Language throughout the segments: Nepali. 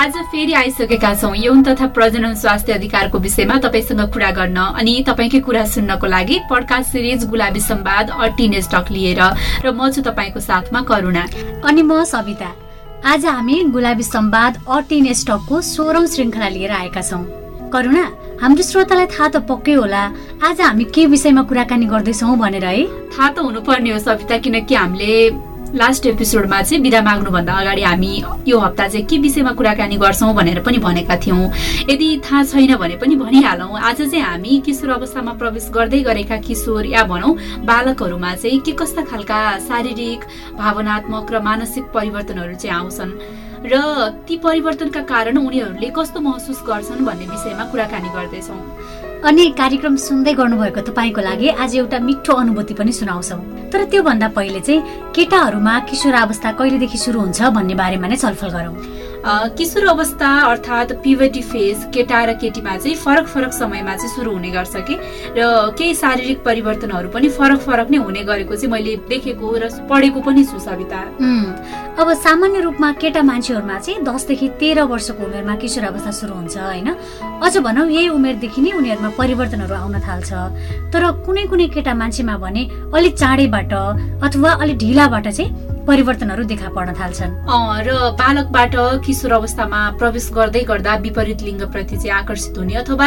आज फेरि आइसकेका छौँ। यौन तथा प्रजनन स्वास्थ्य अधिकारको विषयमा तपाईँसँग कुरा गर्न अनि तपाईँकै कुरा सुन्नको लागि पडकास्ट सिरिज गुलाबी सम्वाद अर्टिन स्टक लिएर र म छु तपाईँको साथमा करुणा। अनि म सविता। आज हामी गुलाबी सम्वाद अर्टिन स्टकको सोह्रौं श्रृङ्खला लिएर आएका छौँ। करुणा हाम्रो श्रोतालाई थाहा त पक्कै होला आज हामी के विषयमा कुराकानी गर्दैछौँ भनेर है? थाहा त हुनुपर्ने हो सविता किनकि हामीले लास्ट एपिसोडमा चाहिँ बिदा माग्नुभन्दा अगाडि हामी यो हप्ता चाहिँ के विषयमा कुराकानी गर्छौँ भनेर पनि भनेका थियौँ। यदि थाहा छैन भने पनि भनिहालौँ आज चाहिँ हामी किशोर अवस्थामा प्रवेश गर्दै गरेका किशोर या भनौँ बालकहरूमा चाहिँ के कस्ता खालका शारीरिक भावनात्मक र मानसिक परिवर्तनहरू चाहिँ आउँछन् र ती परिवर्तनका कारण उनीहरूले कस्तो महसुस गर्छन् भन्ने विषयमा कुराकानी गर्दैछौँ। अनि कार्यक्रम सुन्दै गर्नुभएको तपाईँको लागि आज एउटा मिठो अनुभूति पनि सुनाउँछौ। तर त्योभन्दा पहिले चाहिँ केटाहरूमा किशोर अवस्था कहिलेदेखि सुरु हुन्छ भन्ने बारेमा नै छलफल गरौँ। किशोर अवस्था अर्थात् पिभटी फेज केटा र केटीमा चाहिँ फरक फरक समयमा चाहिँ सुरु हुने गर्छ कि? र केही शारीरिक परिवर्तनहरू पनि फरक फरक नै हुने गरेको चाहिँ मैले देखेको र पढेको पनि छु सविता। अब सामान्य रूपमा केटा मान्छेहरूमा चाहिँ दसदेखि तेह्र वर्षको उमेरमा किशोर अवस्था सुरु हुन्छ होइन? अझ भनौँ यही उमेरदेखि नै उनीहरूमा परिवर्तनहरू आउन थाल्छ। तर कुनै कुनै केटा मान्छेमा भने अलिक चाँडैबाट अथवा अलिक ढिलाबाट चाहिँ परिवर्तनहरू देखा पर्न थाल्छन्। र बालकबाट किशोर अवस्थामा प्रवेश गर्दै गर्दा विपरीत लिङ्गप्रति चाहिँ आकर्षित हुने अथवा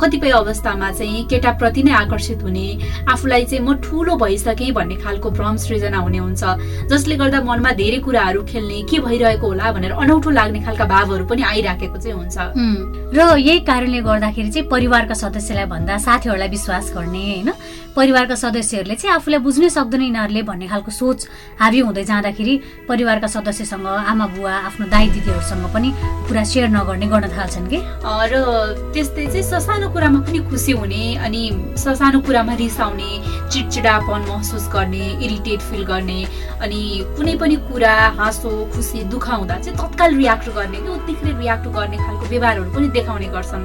कतिपय अवस्थामा चाहिँ केटाप्रति नै आकर्षित हुने आफूलाई चाहिँ म ठुलो भइसकेँ भन्ने खालको भ्रम सृजना हुने हुन्छ। जसले गर्दा मनमा धेरै कुराहरू खेल्ने के भइरहेको होला भनेर अनौठो लाग्ने खालका भावहरू पनि आइराखेको चाहिँ हुन्छ। र यही कारणले गर्दाखेरि चाहिँ परिवारका सदस्यलाई भन्दा साथीहरूलाई विश्वास गर्ने होइन? परिवारका सदस्यहरूले चाहिँ आफूलाई बुझ्नै सक्दैन यिनीहरूले भन्ने खालको सोच हाबी हुँदै जाँदाखेरि परिवारका सदस्यसँग आमा बुवा आफ्नो दाई दिदीहरूसँग पनि कुरा सेयर नगर्ने गर्न थाल्छन् कि? र त्यस्तै चाहिँ ससानो कुरामा पनि खुसी हुने अनि ससानो कुरामा रिसाउने चिडचिडापन महसुस गर्ने इरिटेट फिल गर्ने अनि कुनै पनि कुरा हाँसो खुसी दुःख हुँदा चाहिँ तत्काल रियाक्ट गर्ने कि उत्तिकै रियाक्ट गर्ने खालको व्यवहारहरू पनि देखाउने गर्छन्।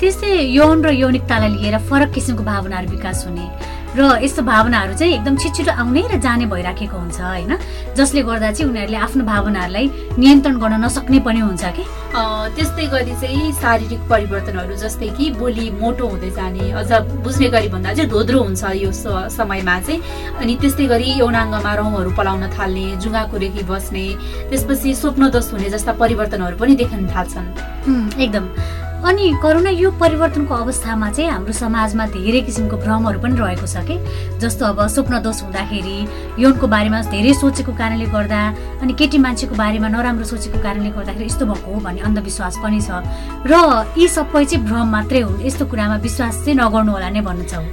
त्यस्तै यौन र यौनिकतालाई लिएर फरक किसिमको भावनाहरू विकास हुने। र यस्तो भावनाहरू चाहिँ एकदम छिटो आउने र जाने भइराखेको हुन्छ होइन? जसले गर्दा चाहिँ उनीहरूले आफ्नो भावनाहरूलाई नियन्त्रण गर्न नसक्ने पनि हुन्छ कि? त्यस्तै गरी चाहिँ शारीरिक परिवर्तनहरू जस्तै कि बोली मोटो हुँदै जाने अझ बुझ्ने गरी भन्दा चाहिँ धोद्रो हुन्छ यो समयमा चाहिँ। अनि त्यस्तै गरी यौनाङ्गमा रौँहरू पलाउन थाल्ने जुङ्गाको रेखी बस्ने त्यसपछि स्वप्नदोष हुने जस्ता परिवर्तनहरू पनि देखिन थाल्छन्। एकदम। अनि करुणा यो परिवर्तनको अवस्थामा चाहिँ हाम्रो समाजमा धेरै किसिमको भ्रमहरू पनि रहेको छ कि? जस्तो अब स्वप्न दोष हुँदाखेरि यौनको बारेमा धेरै सोचेको कारणले गर्दा अनि केटी मान्छेको बारेमा नराम्रो सोचेको कारणले गर्दाखेरि यस्तो भएको हो भन्ने अन्धविश्वास पनि छ। र यी सबै चाहिँ भ्रम मात्रै हुन् यस्तो कुरामा विश्वास चाहिँ नगर्नु होला नै भन्न चाहु।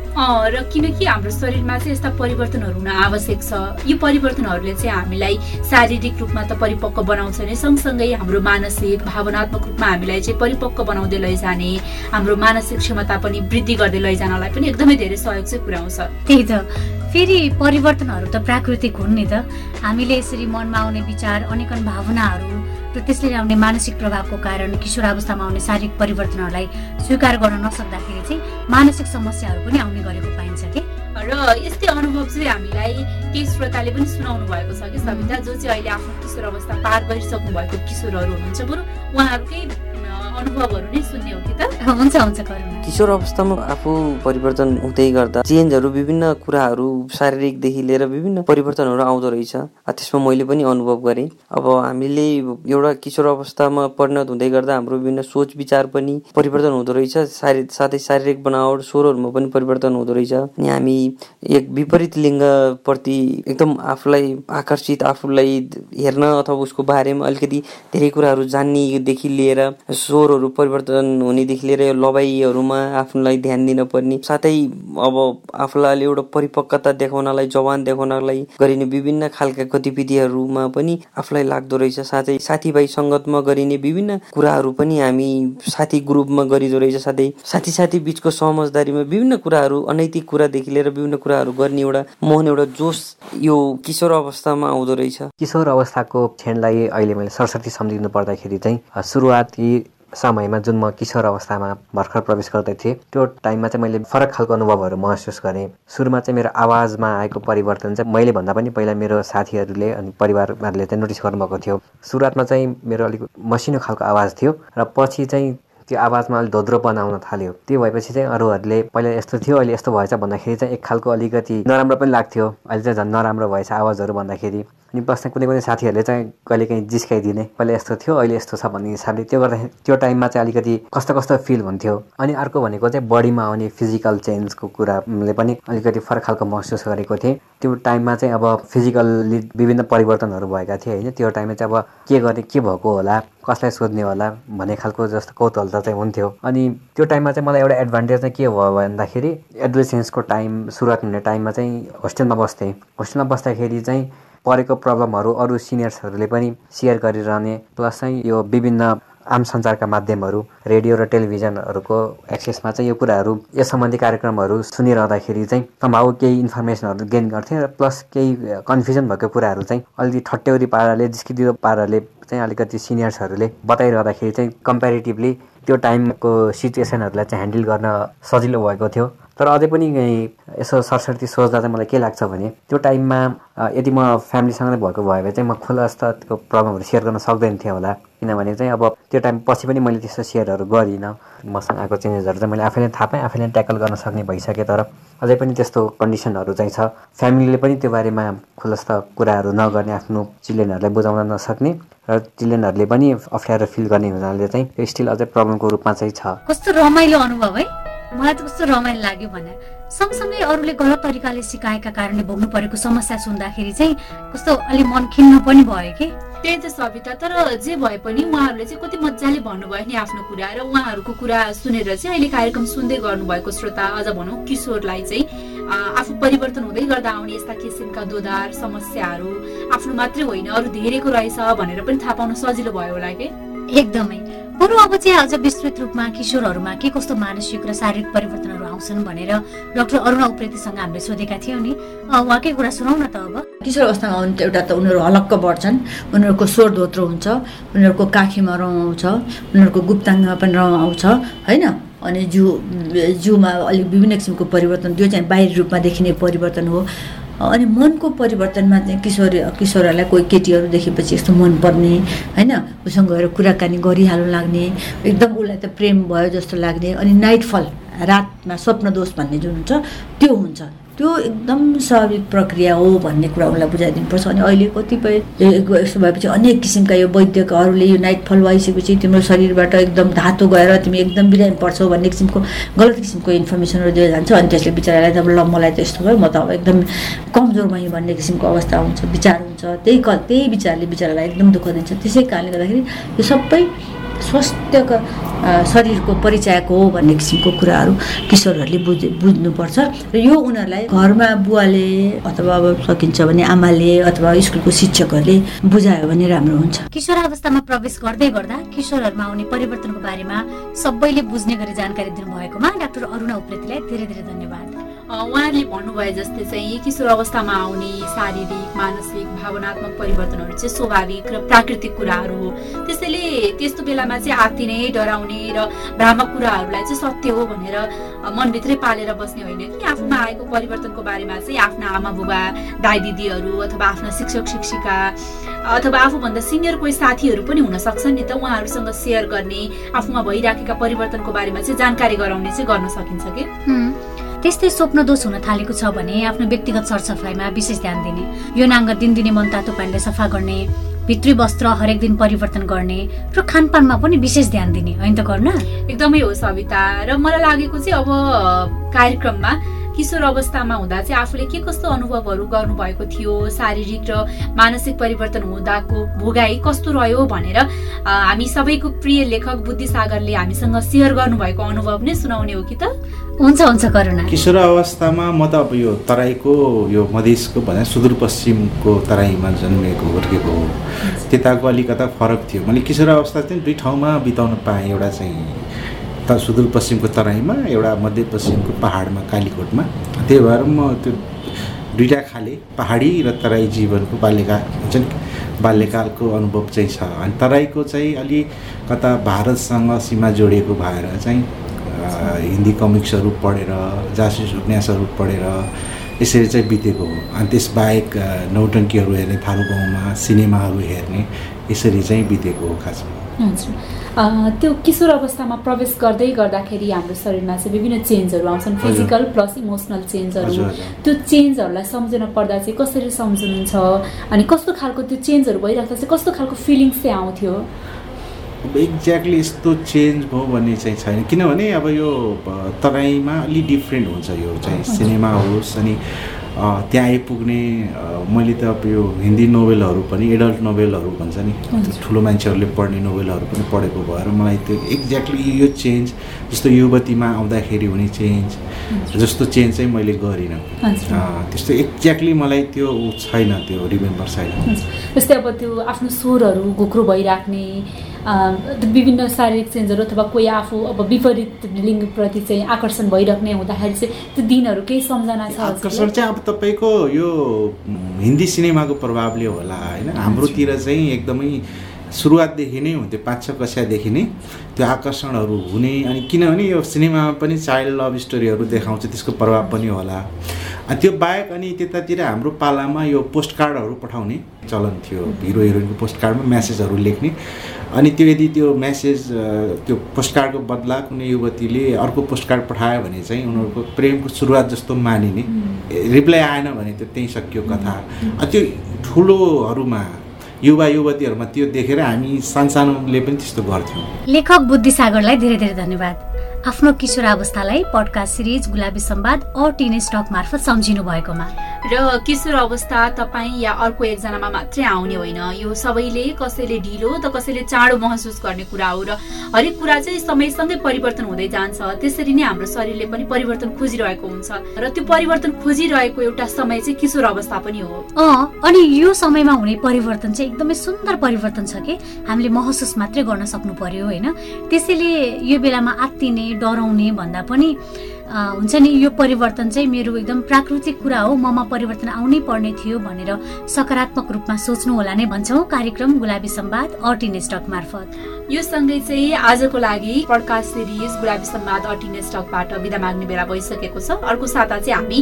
र किनकि हाम्रो शरीरमा चाहिँ यस्ता परिवर्तनहरू हुन आवश्यक छ। यो परिवर्तनहरूले चाहिँ हामीलाई शारीरिक रूपमा त परिपक्व बनाउँछ नै सँगसँगै हाम्रो मानसिक भावनात्मक रूपमा हामीलाई चाहिँ परिपक्व बनाउँदै लैजाने हाम्रो मानसिक क्षमता पनि वृद्धि गर्दै लैजानलाई पनि एकदमै धेरै सहयोग चाहिँ पुर्याउँछ। त्यही त। फेरि परिवर्तनहरू त प्राकृतिक हुन् नि त। हामीले यसरी मनमा आउने विचार अनेकन भावनाहरू र त्यसले ल्याउने मानसिक प्रभावको कारण किशोर अवस्थामा आउने शारीरिक परिवर्तनहरूलाई स्वीकार गर्न नसक्दाखेरि चाहिँ मानसिक समस्याहरू पनि आउने गरेको पाइन्छ कि? र यस्तै अनुभव चाहिँ हामीलाई केही श्रोताले पनि सुनाउनु भएको छ कि सविता जो चाहिँ अहिले आफ्नो किशोर अवस्था पार गरिसक्नु भएको किशोरहरू हुनुहुन्छ बरु उहाँहरूकै अनुभवहरू नै सुन्ने हो कि त? हुन्छ हुन्छ किशोर अवस्थामा आफू परिवर्तन हुँदै गर्दा चेन्जहरू विभिन्न कुराहरू शारीरिकदेखि लिएर विभिन्न परिवर्तनहरू आउँदो रहेछ। त्यसमा मैले पनि अनुभव गरेँ। अब हामीले एउटा किशोर अवस्थामा परिणत हुँदै गर्दा हाम्रो विभिन्न सोच विचार पनि परिवर्तन हुँदो रहेछ। साथै शारीरिक बनावट स्वरहरूमा पनि परिवर्तन हुँदो रहेछ। अनि हामी एक विपरीत लिङ्गप्रति एकदम आफूलाई आकर्षित आफूलाई हेर्न अथवा उसको बारेमा अलिकति धेरै कुराहरू जान्नेदेखि लिएर स्वर स्वरहरू परिवर्तन हुनेदेखि लिएर यो लबाइहरूमा आफूलाई ध्यान दिन पर्ने साथै अब आफूलाई एउटा परिपक्वता देखाउनलाई जवान देखाउनलाई गरिने विभिन्न खालका गतिविधिहरूमा पनि आफूलाई लाग्दो रहेछ। साथै साथीभाइ सङ्गतमा गरिने विभिन्न कुराहरू पनि हामी साथी ग्रुपमा गरिदो रहेछ। साथै साथी साथी बिचको समझदारीमा विभिन्न कुराहरू अनैतिक कुरादेखि लिएर विभिन्न कुराहरू गर्ने एउटा मोहन एउटा जोस यो किशोर अवस्थामा आउँदो रहेछ। किशोर अवस्थाको क्षणलाई अहिले मैले सरस्वती सम्झिनु पर्दाखेरि चाहिँ सुरुवात समयमा जुन म किशोर अवस्थामा भर्खर प्रवेश गर्दै थिएँ त्यो टाइममा चाहिँ मैले फरक खालको अनुभवहरू महसुस गरेँ। सुरुमा चाहिँ मेरो आवाजमा आएको परिवर्तन चाहिँ मैले भन्दा पनि पहिला मेरो साथीहरूले अनि परिवारहरूले चाहिँ नोटिस गर्नुभएको थियो। सुरुवातमा चाहिँ मेरो अलिक मसिनो खालको आवाज थियो र पछि चाहिँ त्यो आवाजमा अलिक धोद्रो बनाउन थाल्यो। त्यो भएपछि चाहिँ अरूहरूले पहिला यस्तो थियो अहिले यस्तो भएछ भन्दाखेरि चाहिँ एक खालको अलिकति नराम्रो पनि लाग्थ्यो। अहिले चाहिँ झन् नराम्रो भएछ आवाजहरू भन्दाखेरि। अनि बस्ने कुनै कुनै साथीहरूले चाहिँ कहिले काहीँ जिस्काइदिने पहिला यस्तो थियो अहिले यस्तो छ भन्ने हिसाबले त्यो गर्दाखेरि त्यो टाइममा चाहिँ अलिकति कस्तो कस्तो फिल हुन्थ्यो। अनि अर्को भनेको चाहिँ बडीमा आउने फिजिकल चेन्जको कुराले पनि अलिकति फरक खालको महसुस गरेको थिएँ। त्यो टाइममा चाहिँ अब फिजिकल्ली विभिन्न परिवर्तनहरू भएका थिए होइन। त्यो टाइममा चाहिँ अब के गर्ने के भएको होला कसलाई सोध्ने होला भन्ने खालको जस्तो कौतूहलता चाहिँ हुन्थ्यो। अनि त्यो टाइममा चाहिँ मलाई एउटा एडभान्टेज चाहिँ के भयो भन्दाखेरि एडोलेसेन्सको टाइम सुरुवात हुने टाइममा चाहिँ होस्टेलमा बस्थेँ। होस्टेलमा बस्दाखेरि चाहिँ परेको प्रब्लमहरू अरू सिनियर्सहरूले पनि सेयर गरिरहने प्लस चाहिँ यो विभिन्न आम सञ्चारका माध्यमहरू रेडियो र टेलिभिजनहरूको एक्सेसमा चाहिँ यो कुराहरू यस सम्बन्धी कार्यक्रमहरू सुनिरहँदाखेरि चाहिँ सम्भाव केही इन्फर्मेसनहरू गेन गर्थेँ र प्लस केही कन्फ्युजन भएको कुराहरू चाहिँ अलिकति ठट्यौरी पाराले जिस्किदिलो पाराले चाहिँ अलिकति सिनियर्सहरूले बताइरहँदाखेरि चाहिँ कम्पेरिटिभली त्यो टाइमको सिचुएसनहरूलाई चाहिँ ह्यान्डल गर्न सजिलो भएको थियो। तर अझै पनि यसो सरस्वती सोच्दा चाहिँ मलाई के लाग्छ भने त्यो टाइममा यदि म फ्यामिलीसँग नै भएको भए चाहिँ म खुला त्यो प्रब्लमहरू सेयर गर्न सक्दैन थिएँ होला। किनभने चाहिँ अब त्यो टाइम पछि पनि मैले त्यस्तो सेयरहरू गरिनँ। मसँग आएको चेन्जेसहरू चाहिँ मैले आफैले थाहा पाएँ आफैले ट्याकल गर्न सक्ने भइसकेँ। तर अझै पनि त्यस्तो कन्डिसनहरू चाहिँ छ। फ्यामिलीले पनि त्यो बारेमा खुलस्त कुराहरू नगर्ने आफ्नो चिल्ड्रेनहरूलाई बुझाउन नसक्ने र चिल्ड्रेनहरूले पनि अप्ठ्यारो फिल गर्ने हुनाले चाहिँ स्टिल अझै प्रब्लमको रूपमा चाहिँ छ। कस्तो रमाइलो अनुभव है। मलाई त कस्तो रमाइलो लाग्यो भने सँगसँगै अरूले गलत तरिकाले सिकाएका कारणले भोग्नु परेको समस्या सुन्दाखेरि चाहिँ कस्तो अलिक मन खिन्न पनि भयो कि? त्यही त सविता तर जे भए पनि उहाँहरूले चाहिँ कति मजाले भन्नुभयो नि आफ्नो कुरा र उहाँहरूको कुरा सुनेर चाहिँ अहिले कार्यक्रम सुन्दै गर्नुभएको श्रोता अझ भनौँ किशोरलाई चाहिँ आफू परिवर्तन हुँदै गर्दा आउने यस्ता किसिमका दोधार समस्याहरू आफ्नो मात्रै होइन अरू धेरैको रहेछ भनेर पनि थाहा पाउन सजिलो भयो होला कि? एकदमै। बरु अब चाहिँ आज विस्तृत रूपमा किशोरहरूमा के कस्तो मानसिक र शारीरिक परिवर्तनहरू आउँछन् भनेर डाक्टर अरुणा उप्रेतीसँग हामीले सोधेका थियौँ नि। उहाँकै कुरा सुनाउ न त अब। किशोर अवस्थामा आउने एउटा त उनीहरू हलक्क बढ्छन्। उनीहरूको स्वर धोत्रो हुन्छ उनीहरूको काखीमा रौँ आउँछ उनीहरूको गुप्ताङ्गमा पनि रौँ आउँछ होइन? अनि जिउ जिउमा अलिक विभिन्न किसिमको परिवर्तन त्यो चाहिँ बाहिरी रूपमा देखिने परिवर्तन हो। अनि मनको परिवर्तनमा चाहिँ किशोर किशोरहरूलाई कोही केटीहरू देखेपछि यस्तो मन पर्ने होइन? उसँग गएर कुराकानी गरिहाल्नु लाग्ने एकदम उसलाई त प्रेम भयो जस्तो लाग्ने अनि नाइटफल रातमा स्वप्न दोष भन्ने जुन हुन्छ त्यो हुन्छ। त्यो एकदम स्वाभाविक प्रक्रिया हो भन्ने कुरा उनलाई बुझाइदिनुपर्छ। अनि अहिले कतिपय यस्तो भएपछि अनेक किसिमका यो वैद्यकहरूले यो नाइट फल भइसकेपछि तिम्रो शरीरबाट एकदम धातो गएर तिमी एकदम बिरामी पर्छौ भन्ने किसिमको गलत किसिमको इन्फर्मेसनहरू दिएर जान्छ। अनि त्यसले बिचरालाई त ल मलाई त यस्तो भयो म त अब एकदम कमजोर भएँ भन्ने किसिमको अवस्था हुन्छ विचार हुन्छ। त्यही क त्यही विचारले बिचरालाई एकदम दुःख दिन्छ। त्यसै कारणले गर्दाखेरि यो सबै स्वास्थ्यका शरीरको परिचयको हो भन्ने किसिमको कुराहरू किशोरहरूले बुझ बुझ्नुपर्छ। र यो उनीहरूलाई घरमा बुवाले अथवा अब सकिन्छ भने आमाले अथवा स्कुलको शिक्षकहरूले बुझायो भने राम्रो हुन्छ। किशोर अवस्थामा प्रवेश गर्दै गर्दा किशोरहरूमा आउने परिवर्तनको बारेमा सबैले बुझ्ने गरी जानकारी दिनुभएकोमा डाक्टर अरुणा उप्रेतीलाई धेरै धेरै धन्यवाद। उहाँहरूले भन्नुभए जस्तै चाहिँ किशोर अवस्थामा आउने शारीरिक मानसिक भावनात्मक परिवर्तनहरू चाहिँ स्वाभाविक र प्राकृतिक कुराहरू हो। त्यसैले त्यस्तो बेलामा चाहिँ आत्तिने डराउने र भ्रामक कुराहरूलाई चाहिँ सत्य हो भनेर मनभित्रै पालेर बस्ने होइन कि आफूमा आएको परिवर्तनको बारेमा चाहिँ आफ्ना आमा बुबा दाई दिदीहरू अथवा आफ्ना शिक्षक शिक्षिका अथवा आफूभन्दा सिनियर कोही साथीहरू पनि हुन सक्छन् नि त। उहाँहरूसँग सेयर गर्ने आफूमा भइराखेका परिवर्तनको बारेमा चाहिँ जानकारी गराउने चाहिँ गर्न सकिन्छ कि? त्यस्तै स्वप्न दोष हुन थालेको छ भने आफ्नो व्यक्तिगत सरसफाइमा विशेष ध्यान दिने यो नाङ्ग दिनदिने मन तातो पानीले सफा गर्ने भित्री वस्त्र हरेक दिन परिवर्तन गर्ने र खानपानमा पनि विशेष ध्यान दिने होइन त गर्न एकदमै हो सविता र मलाई लागेको चाहिँ अब कार्यक्रममा किशोर अवस्थामा हुँदा चाहिँ आफूले के कस्तो अनुभवहरू गर्नुभएको थियो शारीरिक र मानसिक परिवर्तन हुँदाको भोगाई कस्तो रह्यो भनेर हामी सबैको प्रिय लेखक बुद्धिसागरले हामीसँग सेयर गर्नुभएको अनुभव नै सुनाउने हो कि त? हुन्छ हुन्छ करुणा। किशोर अवस्थामा म त अब यो तराईको यो मधेसको भने सुदूरपश्चिमको तराईमा जन्मेको हुर्केको हो। त्यताको अलिकता फरक थियो। मैले किशोर अवस्था चाहिँ दुई ठाउँमा बिताउन पाएँ एउटा चाहिँ। त सुदूरपश्चिमको तराईमा एउटा मध्यपश्चिमको पहाडमा कालीकोटमा। त्यही भएर म त्यो दुइटा खाले पहाडी र तराई जीवनको बाल्यका हुन्छ नि बाल्यकालको अनुभव चाहिँ छ। अनि तराईको चाहिँ अलि कता भारतसँग सीमा जोडिएको भएर चाहिँ हिन्दी कमिक्सहरू पढेर जासुस उपन्यासहरू पढेर यसरी चाहिँ बितेको हो। अनि त्यसबाहेक नौटङ्कीहरू हेर्ने थारू गाउँमा सिनेमाहरू हेर्ने यसरी चाहिँ बितेको हो खासमा। हजुर त्यो किशोर अवस्थामा प्रवेश गर्दै गर्दाखेरि हाम्रो शरीरमा चाहिँ विभिन्न चेन्जहरू आउँछन्। फिजिकल प्लस इमोसनल चेन्जहरू। त्यो चेन्जहरूलाई सम्झन पर्दा चाहिँ कसरी सम्झनुहुन्छ? अनि कस्तो खालको त्यो चेन्जहरू भइराख्दा चाहिँ कस्तो खालको फिलिङ्स चाहिँ आउँथ्यो? अब एक्ज्याक्टली यस्तो चेन्ज भयो भन्ने चाहिँ छैन। किनभने अब यो तराईमा अलि डिफ्रेन्ट हुन्छ यो चाहिँ। सिनेमा होस् अनि त्यहाँ आइपुग्ने मैले त अब यो हिन्दी नोभेलहरू पनि एडल्ट नोभेलहरू भन्छ नि ठुलो मान्छेहरूले पढ्ने नोभेलहरू पनि पढेको भएर मलाई त्यो एक्ज्याक्टली यो चेन्ज जस्तो युवतीमा आउँदाखेरि हुने चेन्ज जस्तो चेन्ज चाहिँ मैले गरिनँ। त्यस्तो एक्ज्याक्टली मलाई त्यो छैन त्यो रिमेम्बर छैन। जस्तै अब त्यो आफ्नो स्वरहरू घोक्रो भइराख्ने विभिन्न शारीरिक चेन्जहरू अथवा कोही आफू अब विपरीत लिङ्गप्रति चाहिँ आकर्षण भइराख्ने हुँदाखेरि चाहिँ त्यो दिनहरू केही सम्झना छ आकर्षण? चाहिँ अब तपाईँको यो हिन्दी सिनेमाको प्रभावले होला होइन? हाम्रोतिर चाहिँ एकदमै सुरुवातदेखि नै हुन्थ्यो पाँच छ कक्षादेखि नै त्यो आकर्षणहरू हुने। अनि किनभने यो सिनेमामा पनि चाइल्ड लभ स्टोरीहरू देखाउँछ त्यसको प्रभाव पनि होला। अनि त्यो बाहेक अनि त्यतातिर हाम्रो पालामा यो पोस्ट कार्डहरू पठाउने चलन थियो। हिरो हिरोइनको पोस्ट कार्डमा म्यासेजहरू लेख्ने। अनि त्यो यदि त्यो म्यासेज त्यो पोस्ट कार्डको बदला कुनै युवतीले अर्को पोस्ट कार्ड पठायो भने चाहिँ उनीहरूको प्रेमको सुरुवात जस्तो मानिने। रिप्लाई आएन भने त्यो त्यहीँ सकियो कथा। अनि त्यो ठुलोहरूमा युवा युवतीहरूमा त्यो देखेर हामी सानसानोले पनि त्यस्तो गर्थ्यौँ। लेखक बुद्धि सागरलाई धेरै धेरै धन्यवाद। आफ्नो किशोरावस्थालाई पडकास्ट सिरिज गुलाबी सम्वाद अ टिने स्टक मार्फत सम्झिनु भएकोमा र किशोर अवस्था तपाईँ या अर्को एकजनामा मात्रै आउने होइन। यो सबैले कसैले ढिलो त कसैले चाँडो महसुस गर्ने कुरा हो र हरेक कुरा चाहिँ समयसँगै परिवर्तन हुँदै जान्छ। त्यसरी नै हाम्रो शरीरले पनि परिवर्तन खोजिरहेको हुन्छ र त्यो परिवर्तन खोजिरहेको एउटा समय चाहिँ किशोर अवस्था पनि हो। अँ अनि यो समयमा हुने परिवर्तन चाहिँ एकदमै सुन्दर परिवर्तन छ कि? हामीले महसुस मात्रै गर्न सक्नु पर्यो होइन। त्यसैले यो बेलामा आत्तिने डराउने भन्दा पनि हुन्छ नि यो परिवर्तन चाहिँ मेरो एकदम प्राकृतिक कुरा हो। ममा परिवर्तन आउनै पर्ने थियो भनेर सकारात्मक रूपमा सोच्नु होला नै भन्छौँ। कार्यक्रम गुलाबी सम्वाद अटिने स्टक मार्फत। यो सँगै चाहिँ आजको लागि पडकास्ट सिरिज गुलाबी सम्वाद अटिने स्टकबाट बिदा माग्ने बेला भइसकेको छ। अर्को साता चाहिँ हामी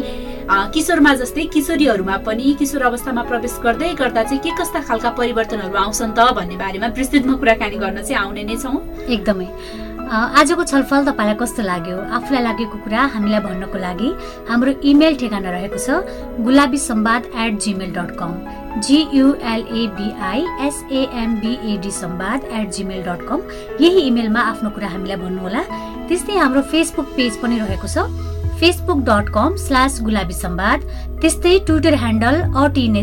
किशोरमा जस्तै किशोरीहरूमा पनि किशोर अवस्थामा प्रवेश गर्दै गर्दा चाहिँ के कस्ता खालका परिवर्तनहरू आउँछन् त भन्ने बारेमा विस्तृतमा कुराकानी गर्न चाहिँ आउने नै छौँ। एकदमै। आजको छलफल तपाईँलाई कस्तो लाग्यो? आफूलाई लागेको कुरा हामीलाई भन्नको लागि हाम्रो इमेल ठेगाना रहेको छ Gulabi Sambad at Gmail dot com G U L A B I S A M B A D Sambad at Gmail dot com यही इमेलमा आफ्नो कुरा हामीलाई भन्नुहोला। त्यस्तै हाम्रो फेसबुक पेज पनि रहेको छ। Facebook dot com slash Gulabi Sambad त्यस्तै ट्विटर ह्यान्डल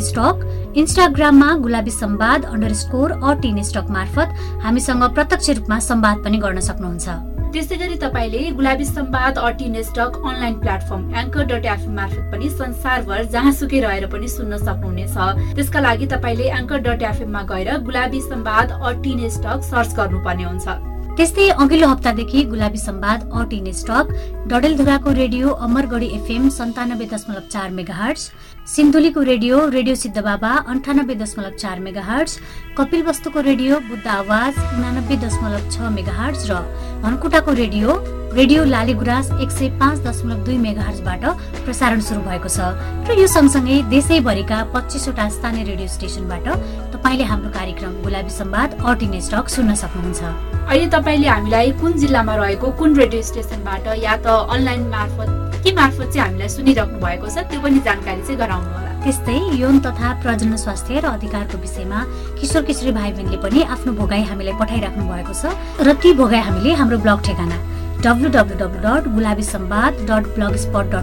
स्टक इन्स्टाग्राममा गुलाबी सम्वाद अन्डर स्कोर अटिने स्टक मार्फत हामीसँग प्रत्यक्ष रूपमा सम्वाद पनि गर्न सक्नुहुन्छ। त्यसै गरी तपाईँले गुलाबी सम्वाद अटी नेस्टक online platform anchor dot FM मार्फत पनि संसारभर जहाँसुकै रहेर पनि सुन्न सक्नुहुनेछ। त्यसका लागि तपाईँले एङ्कर डट एफएममा गएर गुलाबी सम्वाद अटी नेस्टक सर्च गर्नुपर्ने हुन्छ। त्यस्तै अघिल्लो हप्तादेखि गुलाबी सम्वाद अटिने स्टक डडेलधुराको रेडियो अमरगढी एफएम सन्तानब्बे दशमलव चार मेगाहर्ट्स सिन्धुलीको रेडियो रेडियो सिद्धबाबा अन्ठानब्बे दशमलव चार मेगाहर्ट्स कपिल वस्तुको रेडियो बुद्ध आवाज उनानब्बे दशमलव छ मेगाहर्ट्स र धनकुटाको रेडियो रेडियो लालीगुराँस एक सय पाँच दशमलव दुई मेगाहर्जबाट प्रसारण सुरु भएको छ र यो सँगसँगै देशैभरिका पच्चिसवटा स्थानीय रेडियो स्टेसनबाट तपाईँले हाम्रो कार्यक्रम गुलाबी सम्वाद अटिने स्टक सुन्न सक्नुहुन्छ। अहिले तपाईँले हामीलाई कुन जिल्लामा रहेको कुन रेडियो स्टेसनबाट या त अनलाइन मार्फत के मार्फत चाहिँ हामीलाई सुनिराख्नु भएको छ त्यो पनि जानकारी चाहिँ गराउनु होला। त्यस्तै यौन तथा प्रजनन स्वास्थ्य र अधिकारको विषयमा किशोर किशोरी भाइ बहिनीले पनि आफ्नो भोगाई हामीलाई पठाइराख्नु भएको छ र ती भोगाई हामीले हाम्रो ब्लग ठेगाना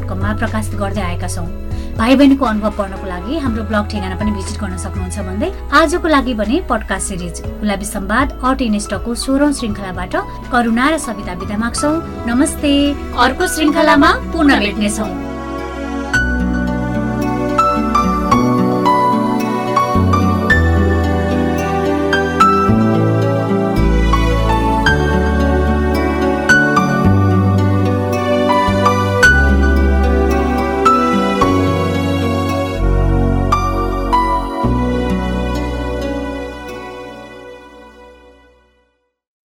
कममा प्रकाशित गर्दै आएका छौँ। भाइ बहिनीको अनुभव पढ्नको लागि हाम्रो ब्लग ठेगाना पनि भिजिट गर्न सक्नुहुन्छ भन्दै आजको लागि भने पडकास्ट सिरिज गुलाबी सम्वाद अट इनेस्टको सोह्रौँ श्रृङ्खलाबाट करुणा र सविता बिदा माग्छौँ। नमस्ते। अर्को श्रृङ्खलामा पुनः भेट्नेछौँ।